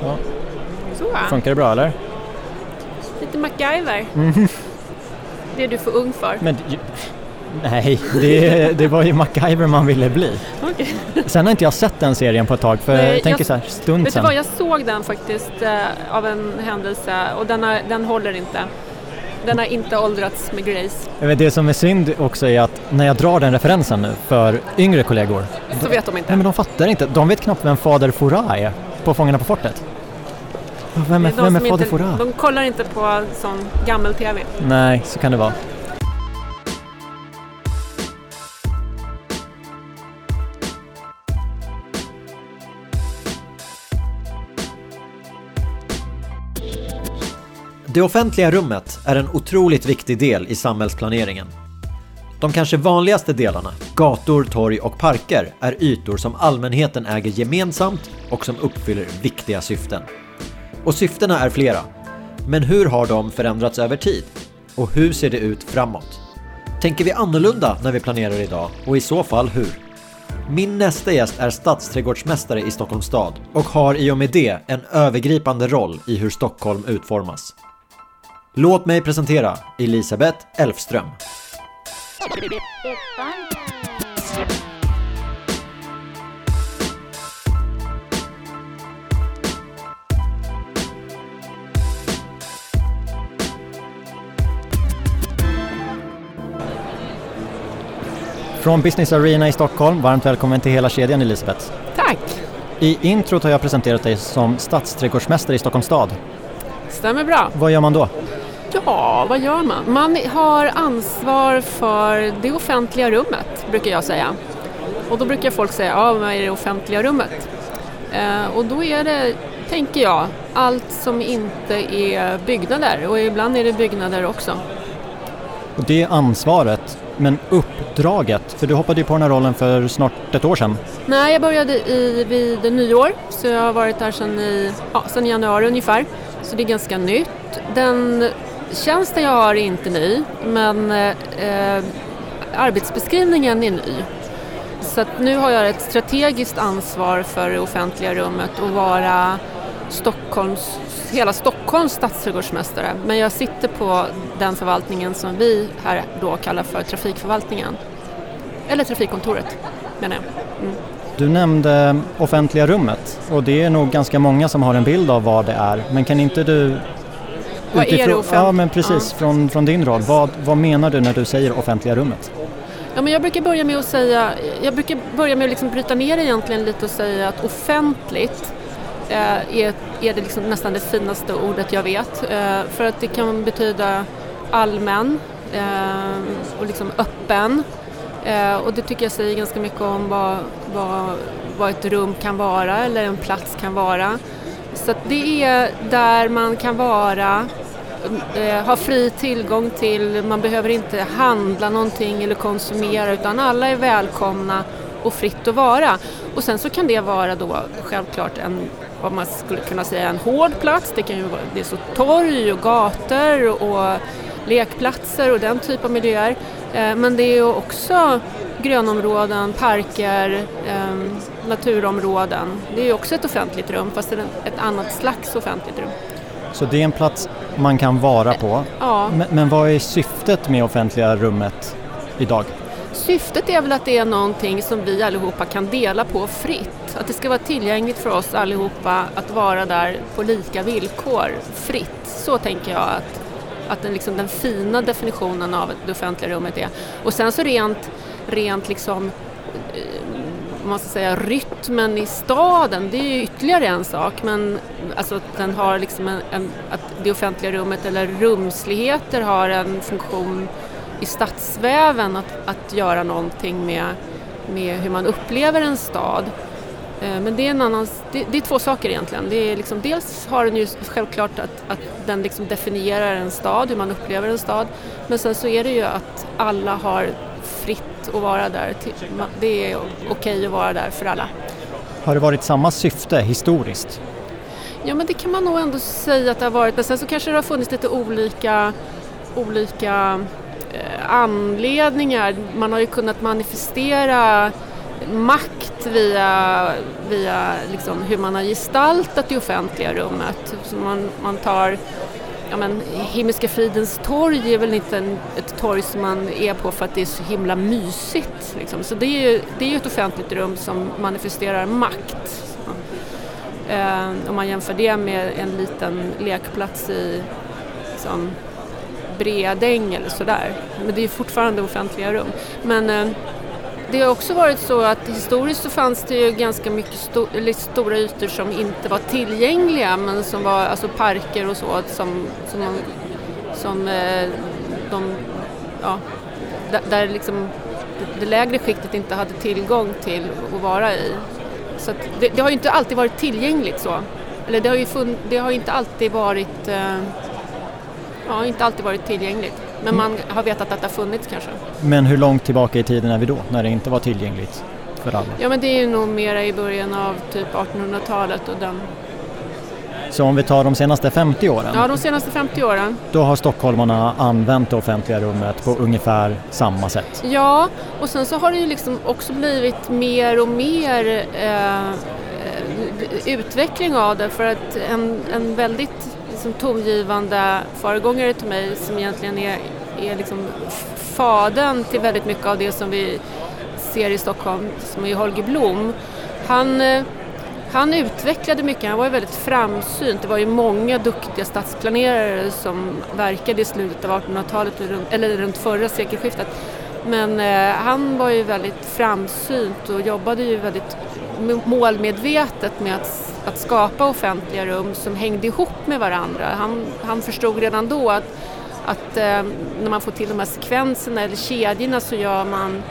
Så, Så, funkar det bra eller? lite MacGyver. Mhm. Det är du för ung för. Men nej, det, det var ju MacGyver man ville bli. Okej. Sen har inte jag sett den serien på ett tag för Nej, jag tänker jag- så här, stund Vet du sen. vad, jag såg den faktiskt eh, av en händelse och den, har, den håller inte. Den har inte åldrats med Grace. Vet, Det som är synd också är att när jag drar den referensen nu för yngre kollegor, Så vet de inte. nej men de fattar inte. De vet knappt vem Fader Fouras är på Fångarna på fortet. Vem är, vem är Fader Fouras? de kollar inte på sån gammel-tv. Nej, så kan det vara. Det offentliga rummet är en otroligt viktig del i samhällsplaneringen. De kanske vanligaste delarna, gator, torg och parker, är ytor som allmänheten äger gemensamt och som uppfyller viktiga syften. Och syftena är flera. Men hur har de förändrats över tid? Och hur ser det ut framåt? Tänker vi annorlunda när vi planerar idag och i så fall hur? Min nästa gäst är stadsträdgårdsmästare i Stockholms stad och har i och med det en övergripande roll i hur Stockholm utformas. Låt mig presentera Elisabeth Elfström. Från Business Arena i Stockholm, varmt välkommen till hela kedjan Elisabeth. Tack! I introt har jag presenterat dig som stadsträdgårdsmästare i Stockholms stad. Stämmer bra. Vad gör man då? Ja, vad gör man? Man har ansvar för det offentliga rummet, brukar jag säga. Och då brukar folk säga, ja, vad är det offentliga rummet? Eh, och då är det, tänker jag, allt som inte är byggnader. Och ibland är det byggnader också. Och det är ansvaret, men uppdraget, för du hoppade ju på den här rollen för snart ett år sedan. Nej, jag började i, vid nyår, så jag har varit där sedan i, ja, sedan januari ungefär. Så det är ganska nytt. Den tjänsten jag har är inte ny, men eh, arbetsbeskrivningen är ny. Så att nu har jag ett strategiskt ansvar för det offentliga rummet och vara Stockholms, hela Stockholms stadsträdgårdsmästare. Men jag sitter på den förvaltningen som vi här då kallar för trafikförvaltningen. Eller trafikkontoret, menar jag. Mm. Du nämnde offentliga rummet och det är nog ganska många som har en bild av vad det är. Men kan inte du... Vad är det utifrån- offent- Ja, men precis. Från, från din roll. Vad, vad menar du när du säger offentliga rummet? Ja, men jag brukar börja med att säga, jag brukar börja med att liksom bryta ner det egentligen lite och säga att offentligt eh, är, är det liksom nästan det finaste ordet jag vet. Eh, för att det kan betyda allmän eh, och liksom öppen. Eh, och det tycker jag säger ganska mycket om vad, vad, vad ett rum kan vara eller en plats kan vara. Så att det är där man kan vara eh, fri tillgång till, man behöver inte handla någonting eller konsumera utan alla är välkomna och fritt att vara. Och sen så kan det vara då självklart en, vad man skulle kunna säga, en hård plats. Det kan ju vara, det är så torg och gator och lekplatser och den typ av miljöer. Eh, men det är ju också grönområden, parker, eh, naturområden. Det är ju också ett offentligt rum fast det är ett annat slags offentligt rum. Så det är en plats man kan vara på. Ja. Men, men vad är syftet med offentliga rummet idag? Syftet är väl att det är någonting som vi allihopa kan dela på fritt. Att det ska vara tillgängligt för oss allihopa att vara där på lika villkor, fritt. Så tänker jag att, att den, liksom, den fina definitionen av det offentliga rummet är. Och sen så rent, rent liksom, eh, man ska säga rytmen i staden, det är ju ytterligare en sak. Men alltså att den har liksom en, en, att det offentliga rummet eller rumsligheter har en funktion i stadsväven att, att göra någonting med, med hur man upplever en stad. Eh, men det är, en annan, det, det är två saker egentligen. Det är liksom, dels har den ju självklart att, att den liksom definierar en stad, hur man upplever en stad. Men sen så är det ju att alla har fritt att vara där. Det är okej att vara där för alla. Har det varit samma syfte historiskt? Ja men det kan man nog ändå säga att det har varit. Men sen så kanske det har funnits lite olika, olika eh, anledningar. Man har ju kunnat manifestera makt makt via, via liksom hur man har gestaltat det offentliga rummet. Så man, man tar ja, men, Himmelska fridens torg är väl inte en, ett torg som man är på för att det är så himla mysigt. Liksom. Så det är ju det är ett offentligt rum som manifesterar makt. Eh, om man jämför det med en liten lekplats i liksom, Bredäng eller sådär. Men det är fortfarande offentliga rum. Men eh, det har också varit så att historiskt så fanns det ju ganska mycket sto stora ytor som inte var tillgängliga men som var alltså parker och så som, som, man, som eh, de, ja, där liksom det lägre skiktet inte hade tillgång till att vara i. Så det, det, har ju inte alltid varit tillgängligt så. Eller det har ju, det har inte alltid varit eh, ja, inte alltid varit tillgängligt. Men man har vetat att det har funnits kanske. Men hur långt tillbaka i tiden är vi då, när det inte var tillgängligt för alla? Ja men det är ju nog mera i början av typ 1800-talet och den så om vi tar de senaste 50 åren? Ja, de senaste 50 åren. Då har stockholmarna använt det offentliga rummet på ungefär samma sätt? Ja, och sen så har det ju liksom också blivit mer och mer eh, utveckling av det för att en, en väldigt liksom, tongivande föregångare till mig som egentligen är, är liksom faden till väldigt mycket av det som vi ser i Stockholm, som är Holger Blom. Han, eh, han utvecklade mycket, han var väldigt framsynt. Det var ju många duktiga stadsplanerare som verkade i slutet av 1800-talet, eller runt förra sekelskiftet. Men eh, han var ju väldigt framsynt och jobbade ju väldigt målmedvetet med att, att skapa offentliga rum som hängde ihop med varandra. Han, han förstod redan då att, att eh, när man får till de här sekvenserna eller kedjorna så gör man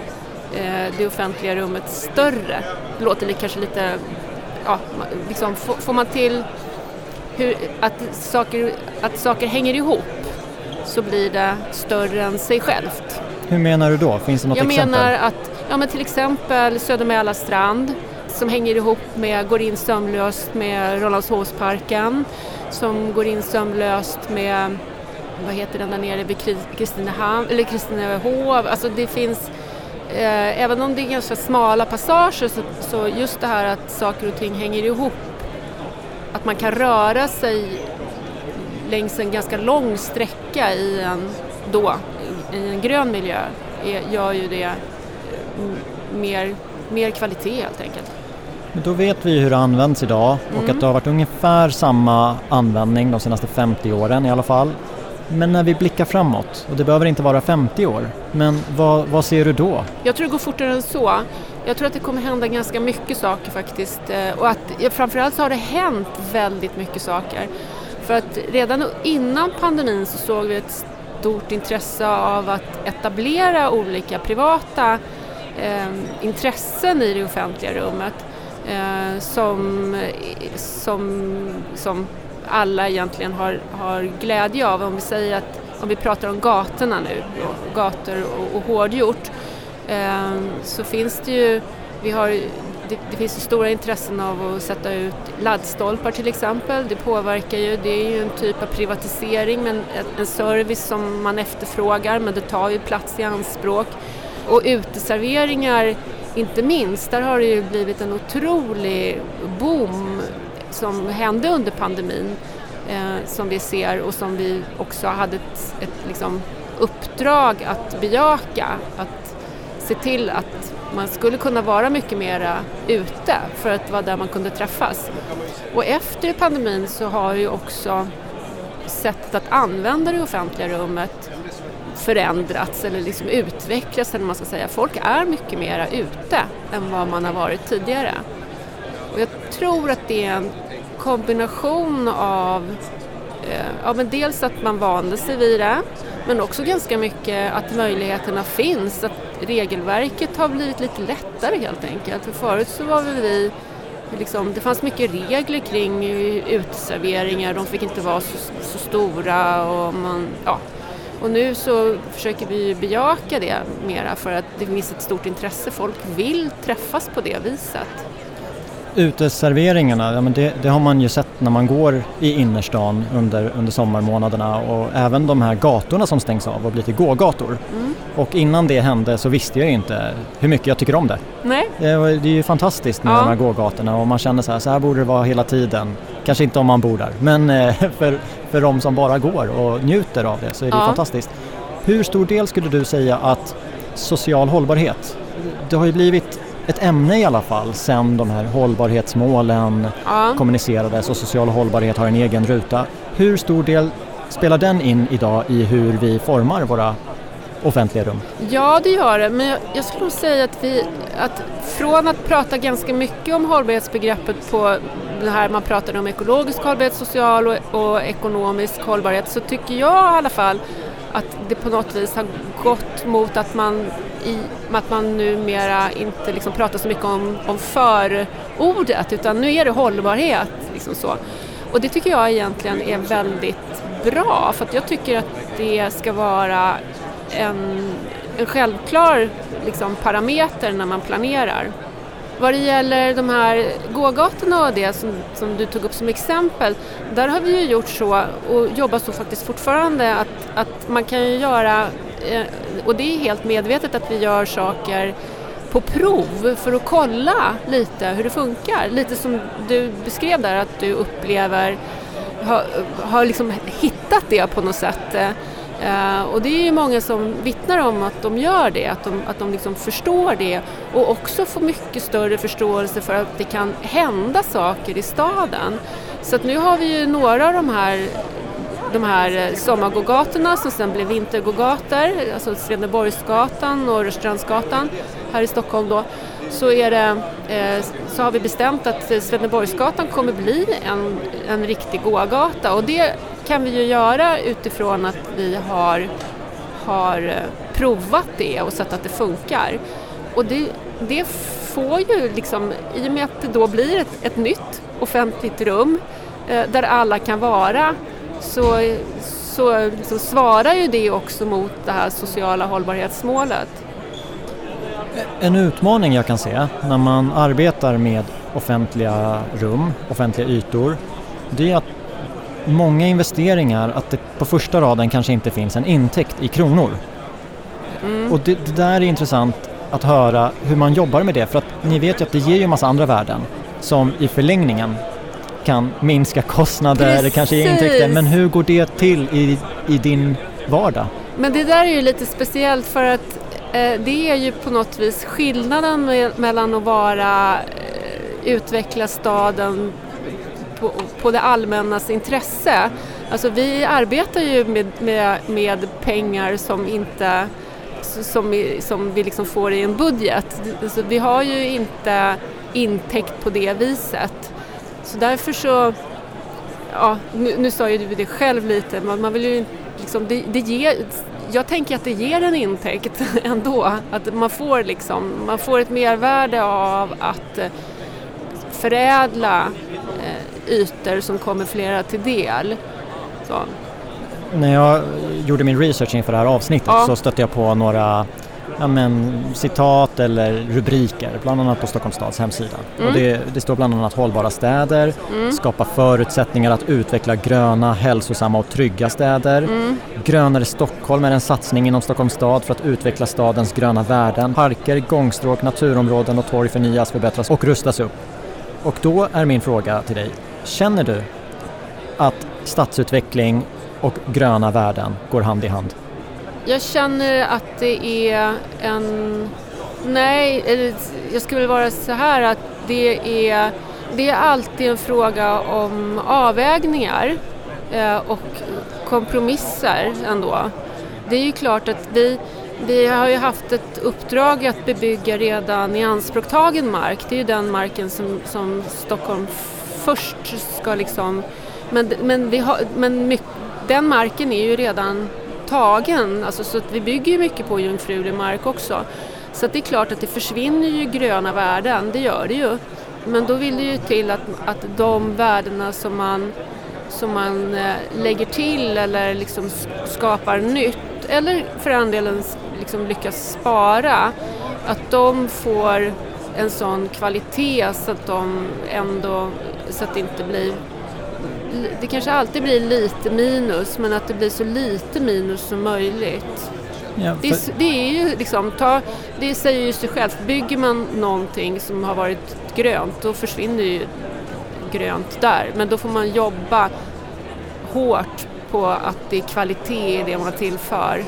eh, det offentliga rummet större. Det låter kanske lite, ja, liksom, får, får man till hur, att, saker, att saker hänger ihop så blir det större än sig självt. Hur menar du då? Finns det något Jag exempel? Jag menar att, ja men till exempel Söder Mälarstrand som hänger ihop med, går in sömlöst med Rålambshovsparken som går in sömlöst med, vad heter den där nere vid Kristinehamn, eller Kristinehov, alltså det finns eh, även om det är ganska smala passager så, så just det här att saker och ting hänger ihop, att man kan röra sig längs en ganska lång sträcka i en, då, i en grön miljö gör ju det mm, mer, mer kvalitet helt enkelt. Då vet vi hur det används idag och mm. att det har varit ungefär samma användning de senaste 50 åren i alla fall. Men när vi blickar framåt, och det behöver inte vara 50 år, men vad, vad ser du då? Jag tror det går fortare än så. Jag tror att det kommer hända ganska mycket saker faktiskt eh, och att framförallt så har det hänt väldigt mycket saker. För att redan innan pandemin så såg vi ett stort intresse av att etablera olika privata eh, intressen i det offentliga rummet Eh, som, som, som alla egentligen har, har glädje av. Om vi säger att om vi pratar om gatorna nu, gator och, och hårdgjort, eh, så finns det ju, vi har, det, det finns ju stora intressen av att sätta ut laddstolpar till exempel. Det påverkar ju, det är ju en typ av privatisering, men en service som man efterfrågar, men det tar ju plats i anspråk. Och uteserveringar inte minst, där har det ju blivit en otrolig boom som hände under pandemin eh, som vi ser och som vi också hade ett, ett liksom, uppdrag att bejaka, att se till att man skulle kunna vara mycket mera ute för att vara där man kunde träffas. Och efter pandemin så har ju också sättet att använda det offentliga rummet förändrats eller liksom utvecklats eller man ska säga. Folk är mycket mera ute än vad man har varit tidigare. Och jag tror att det är en kombination av eh, ja, men dels att man vande sig vid det men också ganska mycket att möjligheterna finns, att regelverket har blivit lite lättare helt enkelt. För förut så var vi Liksom, det fanns mycket regler kring uteserveringar, de fick inte vara så, så stora och man, ja, och nu så försöker vi bejaka det mera för att det finns ett stort intresse. Folk vill träffas på det viset. Uteserveringarna, ja, men det, det, har man ju sett när man går i innerstan under, under sommarmånaderna och även de här gatorna som stängs av och blir till gågator. Mm. Och innan det hände så visste jag inte hur mycket jag tycker om det. Nej. Det, det är ju fantastiskt med ja. de här gågatorna och man känner så här, så här borde det vara hela tiden. Kanske inte om man bor där, men eh, för, för de som bara går och njuter av det så är det ja. fantastiskt. Hur stor del skulle du säga att social hållbarhet, det har ju blivit ett ämne i alla fall sen de här hållbarhetsmålen ja. kommunicerades och social hållbarhet har en egen ruta. Hur stor del spelar den in idag i hur vi formar våra offentliga rum? Ja, det gör det, men jag, jag skulle nog säga att vi, att från att prata ganska mycket om hållbarhetsbegreppet på det här man pratar om ekologisk hållbarhet, social och, och ekonomisk hållbarhet så tycker jag i alla fall att det på något vis har gått mot att man, i, att man numera inte liksom pratar så mycket om, om förordet utan nu är det hållbarhet. Liksom så. Och det tycker jag egentligen är väldigt bra för att jag tycker att det ska vara en, en självklar liksom, parameter när man planerar. Vad det gäller de här gågatorna och det som, som, du tog upp som exempel, där har vi ju gjort så och jobbar så faktiskt fortfarande att, att man kan ju göra, Eh, och det är helt medvetet att vi gör saker på prov för att kolla lite hur det funkar. Lite som du beskrev där att du upplever, har, har liksom hittat det på något sätt Uh, och det är ju många som vittnar om att de gör det, att de, att de liksom förstår det och också får mycket större förståelse för att det kan hända saker i staden. Så att nu har vi ju några av de här, de här eh, sommargågatorna som sen blev vintergågator, alltså Svedneborgsgatan och Rörstrandsgatan här i Stockholm då. Så, är det, eh, så har vi bestämt att Svedneborgsgatan kommer bli en, en riktig gågata och det kan vi ju göra utifrån att vi har, har eh, provat det och sett att det funkar. Och det, det får ju liksom, i och med att det då blir ett, ett nytt offentligt rum eh, där alla kan vara så, så, så svarar ju det också mot det här sociala hållbarhetsmålet. En utmaning jag kan se när man arbetar med offentliga rum, offentliga ytor, det är att många investeringar att det på första raden kanske inte finns en intäkt i kronor. Mm. Och det, det, där är intressant att höra hur man jobbar med det för att ni vet ju att det ger ju en massa andra värden som i förlängningen kan minska kostnader, Precis. kanske ge intäkter. Men hur går det till i, i din vardag? Men det där är ju lite speciellt för att eh, det är ju på något vis skillnaden med, mellan att vara eh, utveckla staden på, på det allmännas intresse. Alltså vi arbetar ju med, med, med pengar som inte som, som vi liksom får i en budget. Så vi har ju inte intäkt på det viset. Så därför så, ja, nu, nu sa ju du det själv lite, man, man vill ju liksom, det, det ger, jag tänker att det ger en intäkt ändå, att man får liksom, man får ett mervärde av att förädla ytor som kommer flera till del. Så. När jag gjorde min research inför det här avsnittet ja. så stötte jag på några ja, men, citat eller rubriker, bland annat på Stockholms stads hemsida. Mm. Och det, det, står bland annat hållbara städer, mm. skapa förutsättningar att utveckla gröna, hälsosamma och trygga städer. Mm. Grönare Stockholm är en satsning inom Stockholms stad för att utveckla stadens gröna värden. Parker, gångstråk, naturområden och torg förnyas, förbättras och rustas upp. Och då är min fråga till dig, Känner du att stadsutveckling och gröna värden går hand i hand? Jag känner att det är en... Nej, jag skulle vara så här att det är, det är alltid en fråga om avvägningar eh, och kompromisser ändå. Det är ju klart att vi, vi har ju haft ett uppdrag att bebygga redan i anspråktagen mark. Det är ju den marken som, som Stockholm först ska liksom... Men, men, vi har, men mycket, den marken är ju redan tagen, alltså, så att vi bygger ju mycket på jungfrulig mark också. Så att det är klart att det försvinner ju gröna värden, det gör det ju. Men då vill det ju till att, att de värdena som man, som man eh, lägger till eller liksom skapar nytt, eller för den delen liksom lyckas spara, att de får en sån kvalitet så att de ändå, så att det inte blir det kanske alltid blir lite minus men att det blir så lite minus som möjligt. Ja, för... det, det, är ju liksom, ta, det säger ju sig självt, bygger man någonting som har varit grönt då försvinner ju grönt där men då får man jobba hårt på att det är kvalitet i det man tillför.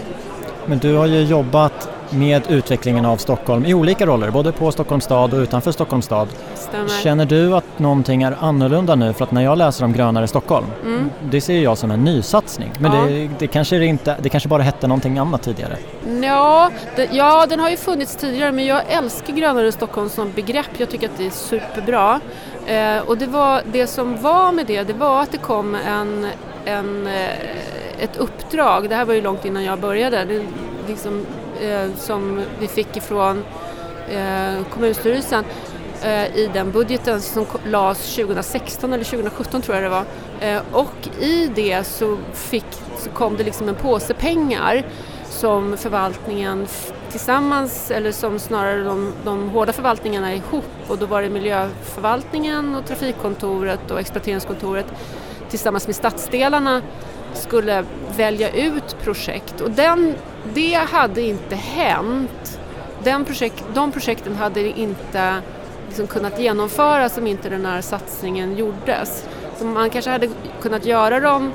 Men du har ju jobbat med utvecklingen av Stockholm i olika roller, både på Stockholms stad och utanför Stockholms stad. Stämmer. Känner du att någonting är annorlunda nu? För att när jag läser om Grönare Stockholm, mm. det ser jag som en nysatsning. Men ja. det, det, kanske inte, det kanske bara hette någonting annat tidigare? Ja, det, ja, den har ju funnits tidigare men jag älskar Grönare Stockholm som begrepp. Jag tycker att det är superbra. Eh, och det, var, det som var med det, det var att det kom en, en, eh, ett uppdrag, det här var ju långt innan jag började, det, liksom, eh, som vi fick ifrån eh, kommunstyrelsen eh, i den budgeten som lades 2016 eller 2017 tror jag det var. Eh, och i det så, fick, så kom det liksom en påse pengar som förvaltningen tillsammans, eller som snarare de, de hårda förvaltningarna ihop och då var det miljöförvaltningen och trafikkontoret och exploateringskontoret tillsammans med stadsdelarna skulle välja ut projekt och den, det hade inte hänt. Den projekt, de projekten hade inte liksom kunnat genomföras om inte den här satsningen gjordes. Så man kanske hade kunnat göra dem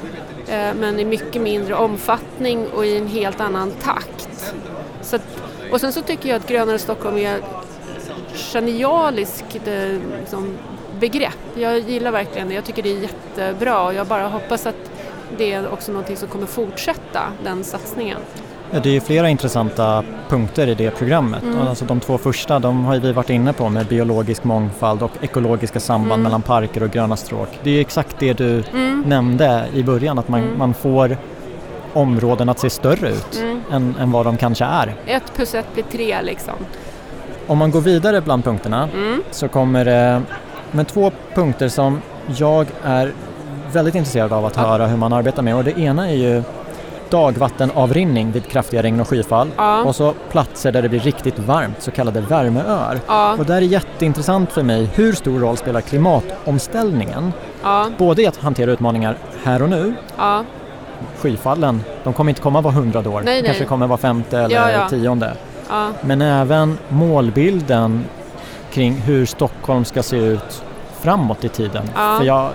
eh, men i mycket mindre omfattning och i en helt annan takt. Så att, och sen så tycker jag att Grönare Stockholm är genialiskt eh, liksom, begrepp. Jag gillar verkligen det. Jag tycker det är jättebra och jag bara hoppas att det är också någonting som kommer fortsätta, den satsningen. Det är flera intressanta punkter i det programmet. Mm. Alltså de två första de har vi varit inne på med biologisk mångfald och ekologiska samband mm. mellan parker och gröna stråk. Det är exakt det du mm. nämnde i början, att man, mm. man får områden att se större ut mm. än, än vad de kanske är. Ett plus ett blir tre liksom. Om man går vidare bland punkterna mm. så kommer det med två punkter som jag är väldigt intresserad av att höra hur man arbetar med och det ena är ju dagvattenavrinning vid kraftiga regn och skyfall ja. och så platser där det blir riktigt varmt, så kallade värmeöar. Ja. Och där är jätteintressant för mig, hur stor roll spelar klimatomställningen? Ja. Både i att hantera utmaningar här och nu, skyfallen, de kommer inte komma var hundrade år, nej, de kanske kommer var femte eller tionde. Men även målbilden kring hur Stockholm ska se ut framåt i tiden. För jag,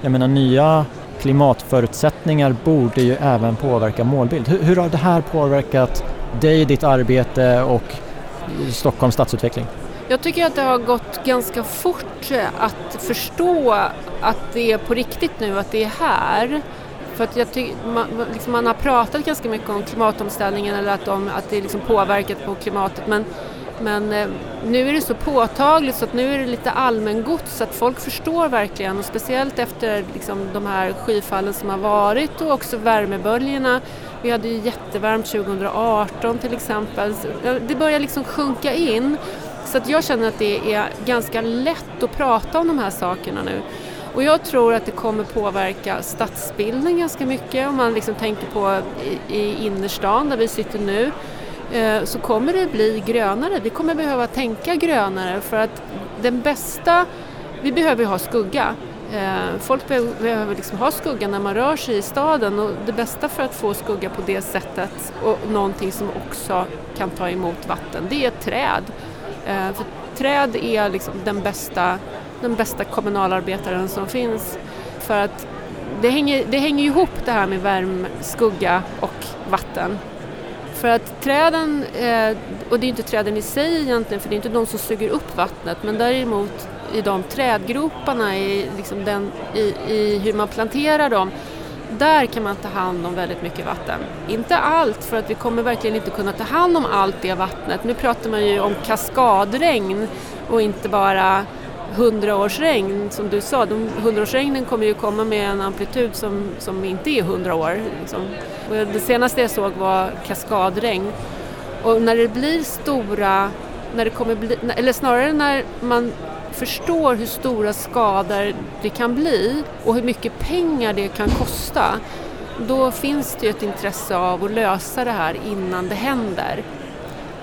jag menar nya klimatförutsättningar borde ju även påverka målbild. Hur, hur har det här påverkat dig, ditt arbete och eh, Stockholms stadsutveckling? Jag tycker att det har gått ganska fort eh, att förstå att det är på riktigt nu, att det är här. För att jag tycker, man, liksom man har pratat ganska mycket om klimatomställningen eller att, de, att det är liksom påverkat på klimatet men men eh, nu är det så påtagligt så att nu är det lite allmängods så att folk förstår verkligen och speciellt efter liksom, de här skyfallen som har varit och också värmeböljorna. Vi hade ju jättevarmt 2018 till exempel. Det börjar liksom sjunka in så att jag känner att det är ganska lätt att prata om de här sakerna nu. Och jag tror att det kommer påverka stadsbilden ganska mycket om man liksom tänker på i, i innerstan där vi sitter nu. Eh, så kommer det bli grönare. Vi kommer behöva tänka grönare för att den bästa, vi behöver ha skugga. Eh, folk behöver liksom ha skugga när man rör sig i staden och det bästa för att få skugga på det sättet och någonting som också kan ta emot vatten, det är träd. Eh, för träd är liksom den bästa, den bästa kommunalarbetaren som finns för att det hänger, det hänger ihop det här med värme, skugga och vatten. För att träden, eh, och det är inte träden i sig egentligen för det är inte de som suger upp vattnet men däremot i de trädgroparna, i, liksom den, i, i hur man planterar dem, där kan man ta hand om väldigt mycket vatten. Inte allt, för att vi kommer verkligen inte kunna ta hand om allt det vattnet. Nu pratar man ju om kaskadregn och inte bara hundraårsregn som du sa. De hundraårsregnen kommer ju komma med en amplitud som, som inte är hundra år. Liksom. Det senaste jag såg var kaskadregn. Och när det blir stora, när det kommer bli, eller snarare när man förstår hur stora skador det kan bli och hur mycket pengar det kan kosta, då finns det ju ett intresse av att lösa det här innan det händer.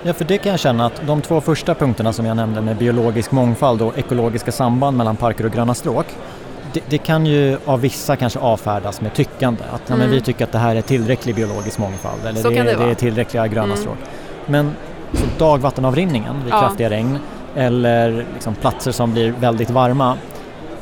Ja, för det kan jag känna att de två första punkterna som jag nämnde med biologisk mångfald och ekologiska samband mellan parker och gröna stråk det, det, kan ju av vissa kanske avfärdas med tyckande. Att mm. ja, vi tycker att det här är tillräcklig biologisk mångfald eller det, det, det, är tillräckliga gröna mm. stråk. Men så dagvattenavrinningen vid ja. kraftiga regn eller liksom platser som blir väldigt varma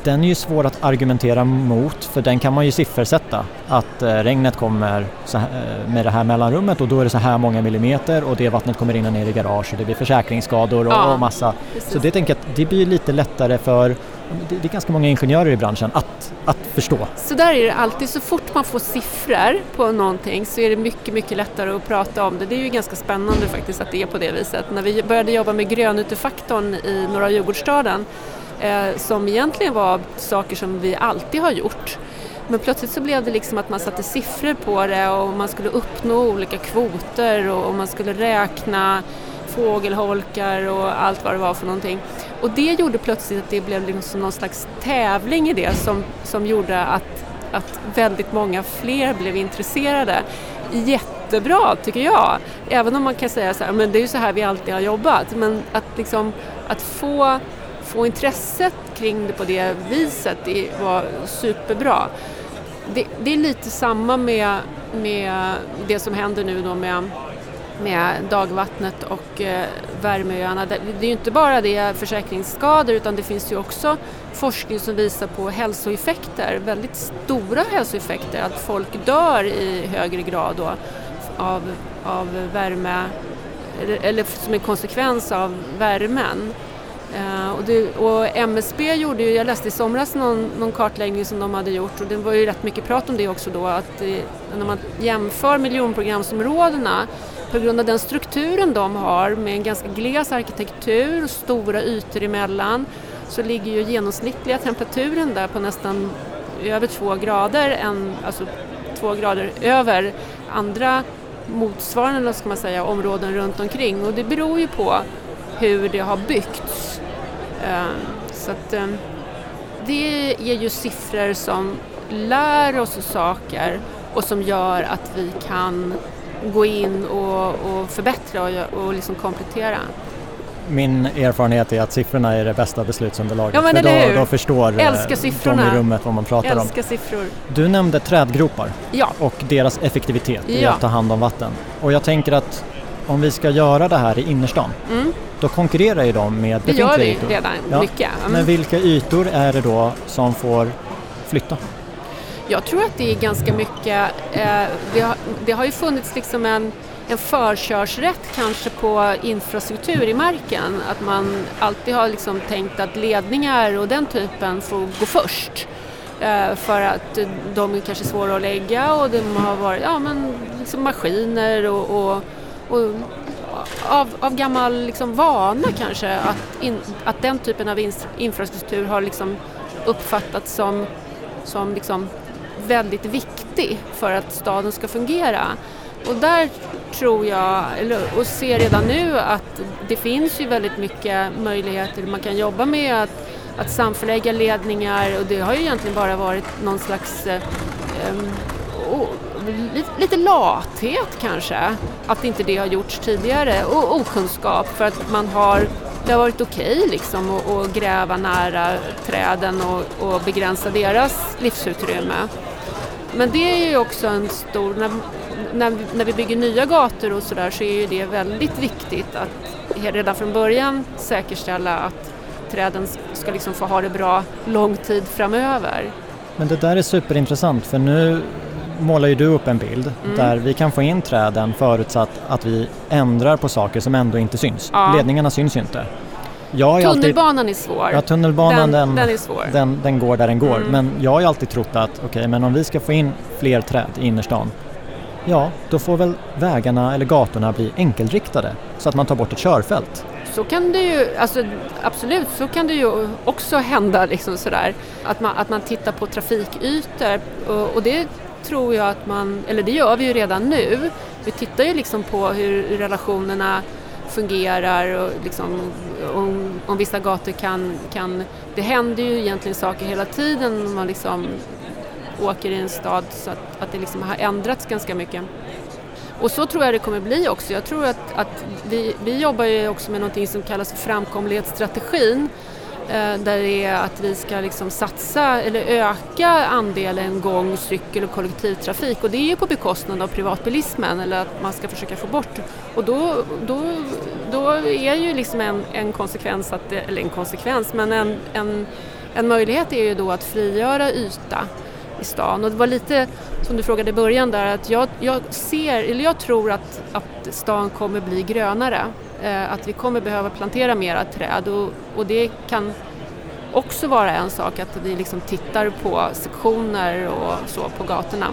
den är ju svår att argumentera mot för den kan man ju siffersätta. Att eh, regnet kommer eh, med det här mellanrummet och då är det så här många millimeter och det vattnet kommer in och ner i garage och det blir försäkringsskador och, ja, massa. Precis. Så det tänker jag att det blir lite lättare för det, är ganska många ingenjörer i branschen att, att förstå. Så där är det alltid, så fort man får siffror på någonting så är det mycket, mycket lättare att prata om det. Det är ju ganska spännande faktiskt att det är på det viset. När vi började jobba med grönutefaktorn i norra Djurgårdsstaden Eh, som egentligen var saker som vi alltid har gjort. Men plötsligt så blev det liksom att man satte siffror på det och man skulle uppnå olika kvoter och, och man skulle räkna fågelholkar och allt vad det var för någonting. Och det gjorde plötsligt att det blev liksom någon slags tävling i det som, som gjorde att, att väldigt många fler blev intresserade. Jättebra tycker jag, även om man kan säga så här, men det är ju så här vi alltid har jobbat, men att, liksom, att få få intresset kring det på det viset det var superbra. Det, det är lite samma med, med det som händer nu då med, med dagvattnet och eh, värmeöarna. Det, det är ju inte bara det försäkringsskador utan det finns ju också forskning som visar på hälsoeffekter, väldigt stora hälsoeffekter, att folk dör i högre grad då av, av värme eller, eller som en konsekvens av värmen. Uh, och, det, och, MSB gjorde ju, jag läste i somras någon, någon, kartläggning som de hade gjort och det var ju rätt mycket prat om det också då att det, när man jämför miljonprogramsområdena på grund av den strukturen de har med en ganska gles arkitektur och stora ytor emellan så ligger ju genomsnittliga temperaturen där på nästan över två grader, än, alltså två grader över andra motsvarande ska man säga, områden runt omkring och det beror ju på hur det har byggts. Ehm, så att, ehm, det ger ju siffror som lär oss saker och som gör att vi kan gå in och, och förbättra och, och liksom komplettera. Min erfarenhet är att siffrorna är det bästa beslutsunderlaget. Ja, men för då, då förstår eh, Älskar siffrorna. de i rummet vad man pratar Älskar om. Siffror. Du nämnde trädgropar ja. och deras effektivitet ja. i att ta hand om vatten. Och jag tänker att om vi ska göra det här i innerstan, mm. Då konkurrerar ju de med befintliga ytor. Det gör vi redan ja. mycket. Mm. Men vilka ytor är det då som får flytta? Jag tror att det är ganska mycket, eh, det, har, det har ju funnits liksom en en förkörsrätt kanske på infrastruktur i marken. Att man alltid har liksom tänkt att ledningar och den typen får gå först. Eh, för att de är kanske svåra att lägga och de har varit ja, men liksom maskiner och, och och av, av gammal liksom vana kanske att, in, att den typen av in, infrastruktur har liksom uppfattats som, som liksom väldigt viktig för att staden ska fungera. Och där tror jag, och ser redan nu att det finns ju väldigt mycket möjligheter man kan jobba med att, att samförlägga ledningar och det har ju egentligen bara varit någon slags eh, lite lathet kanske, att inte det har gjorts tidigare och okunskap för att man har det har varit okej okay liksom att, att, gräva nära träden och, och, begränsa deras livsutrymme. Men det är ju också en stor, när, när, när vi bygger nya gator och sådär så är ju det väldigt viktigt att redan från början säkerställa att träden ska liksom få ha det bra lång tid framöver. Men det där är superintressant för nu målar ju du upp en bild mm. där vi kan få in träden förutsatt att vi ändrar på saker som ändå inte syns. Ja. Ledningarna syns ju inte. Tunnelbanan alltid, är svår. Ja, tunnelbanan den, den, den. Den, den, går där den går. Mm. Men jag har ju alltid trott att okej, okay, men om vi ska få in fler träd i innerstan Ja, då får väl vägarna eller gatorna bli enkelriktade så att man tar bort ett körfält. Så kan det ju, alltså, absolut, så kan det ju också hända liksom sådär. Att man, att man tittar på trafikytor och, och det tror jag att man, eller det gör vi ju redan nu, vi tittar ju liksom på hur relationerna fungerar och liksom, om, om vissa gator kan, kan... Det händer ju egentligen saker hela tiden när man liksom åker i en stad så att, att det liksom har ändrats ganska mycket. Och så tror jag det kommer bli också. Jag tror att, att vi, vi jobbar ju också med någonting som kallas för framkomlighetsstrategin Eh, där det är att vi ska liksom satsa eller öka andelen gång, cykel och kollektivtrafik. Och det är ju på bekostnad av privatbilismen eller att man ska försöka få bort. Och då, då, då är ju liksom en, en konsekvens, att, eller en konsekvens, men en, en, en möjlighet är ju då att frigöra yta i stan. Och det var lite som du frågade i början där att jag, jag ser, eller jag tror att, att stan kommer bli grönare att vi kommer behöva plantera mera träd och, och, det kan också vara en sak att vi liksom tittar på sektioner och så på gatorna.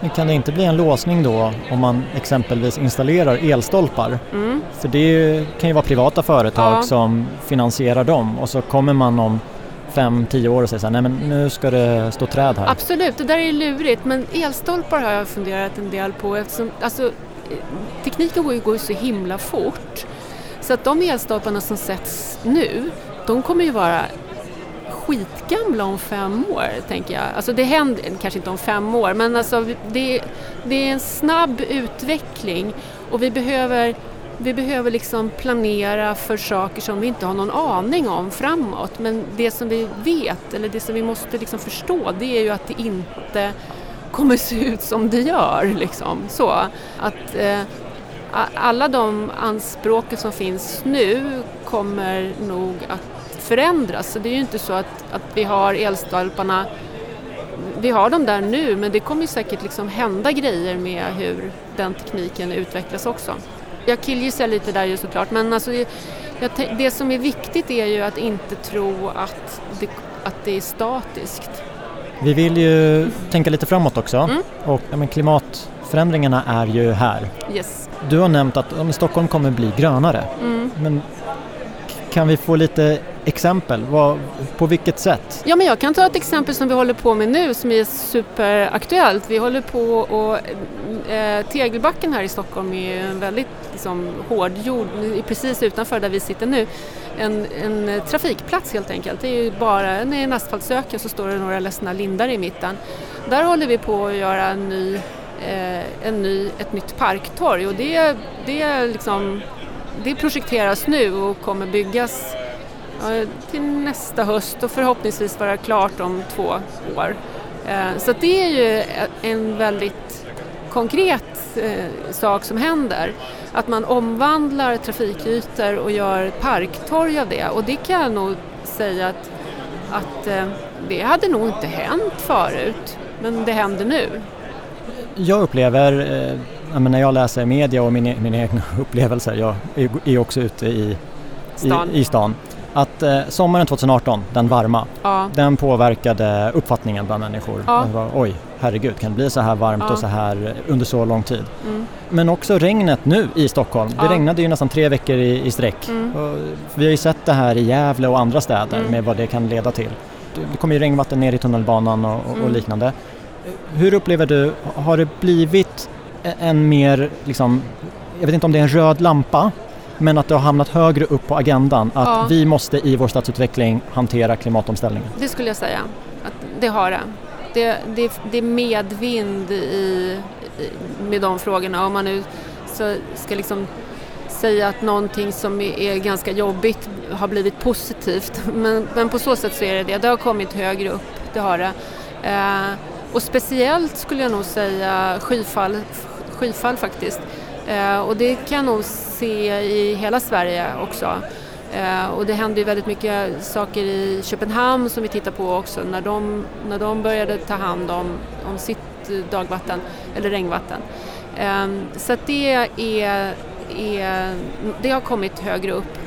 Men kan det inte bli en låsning då om man exempelvis installerar elstolpar? Mm. För det kan ju vara privata företag ja. som finansierar dem och så kommer man om fem, tio år och säger så här, nej men nu ska det stå träd här. Absolut, det där är lurigt men elstolpar har jag funderat en del på eftersom alltså, tekniken går ju, går ju så himla fort så att de elstolparna som sätts nu, de kommer ju vara skitgamla om fem år, tänker jag. Alltså det händer, kanske inte om fem år, men alltså det, det är en snabb utveckling och vi behöver, vi behöver liksom planera för saker som vi inte har någon aning om framåt. Men det som vi vet, eller det som vi måste liksom förstå, det är ju att det inte kommer se ut som det gör. Liksom. Så, att, eh, alla de anspråk som finns nu kommer nog att förändras. Så det är ju inte så att, att vi har elstolparna, vi har dem där nu men det kommer säkert liksom hända grejer med hur den tekniken utvecklas också. Jag killgissar lite där ju såklart men alltså det, det som är viktigt är ju att inte tro att det, att det är statiskt. Vi vill ju tänka lite framåt också mm. och ja, men klimatförändringarna är ju här. Yes. Du har nämnt att ja, Stockholm kommer bli grönare. Mm. Men kan vi få lite exempel? Vad, på vilket sätt? Ja, men jag kan ta ett exempel som vi håller på med nu som är superaktuellt. Vi håller på och eh, Tegelbacken här i Stockholm är en väldigt liksom, hårdgjord, precis utanför där vi sitter nu. En, en trafikplats helt enkelt. Det är ju bara en asfaltsöken så står det några ledsna lindar i mitten. Där håller vi på att göra en ny Eh, en ny, ett nytt parktorg och det, det, liksom, det projekteras nu och kommer byggas till nästa höst och förhoppningsvis vara klart om två år. Eh, så det är ju en väldigt konkret eh, sak som händer. Att man omvandlar trafikytor och gör parktorg av det och det kan jag nog säga att, att det hade nog inte hänt förut men det händer nu jag upplever, eh, när jag läser media och mina, mina egna upplevelser, jag är, är också ute i stan, i, i stan att eh, sommaren 2018, den varma, ja. den påverkade uppfattningen bland människor. Ja. Var, Oj, herregud, kan det bli så här varmt ja. och så här under så lång tid? Mm. Men också regnet nu i Stockholm. Det regnade ju nästan tre veckor i, i sträck. Mm. vi har ju sett det här i Gävle och andra städer mm. med vad det kan leda till. Det kommer ju regnvatten ner i tunnelbanan och, och mm. liknande. Hur upplever du, har det blivit en mer, liksom, jag vet inte om det är en röd lampa, men att det har hamnat högre upp på agendan att ja. vi måste i vår stadsutveckling hantera klimatomställningen? Det skulle jag säga, att det har det. Det, det, det är medvind i, med de frågorna. Om man nu ska liksom säga att någonting som är ganska jobbigt har blivit positivt. Men, men på så sätt så är det det. Det har kommit högre upp, det har det. Eh, och speciellt skulle jag nog säga skyfall, skyfall faktiskt. Eh, och det kan jag nog se i hela Sverige också. Eh, och det händer ju väldigt mycket saker i Köpenhamn som vi tittar på också när de, när de började ta hand om, om sitt dagvatten eller regnvatten. Eh, så att det, är, är, det har kommit högre upp.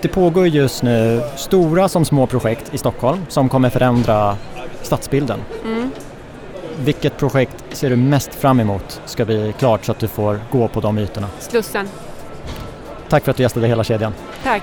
Det pågår just nu stora som små projekt i Stockholm som kommer förändra stadsbilden. Mm. Vilket projekt ser du mest fram emot ska bli klart så att du får gå på de ytorna? Slussen. Tack för att du gästade hela kedjan. Tack.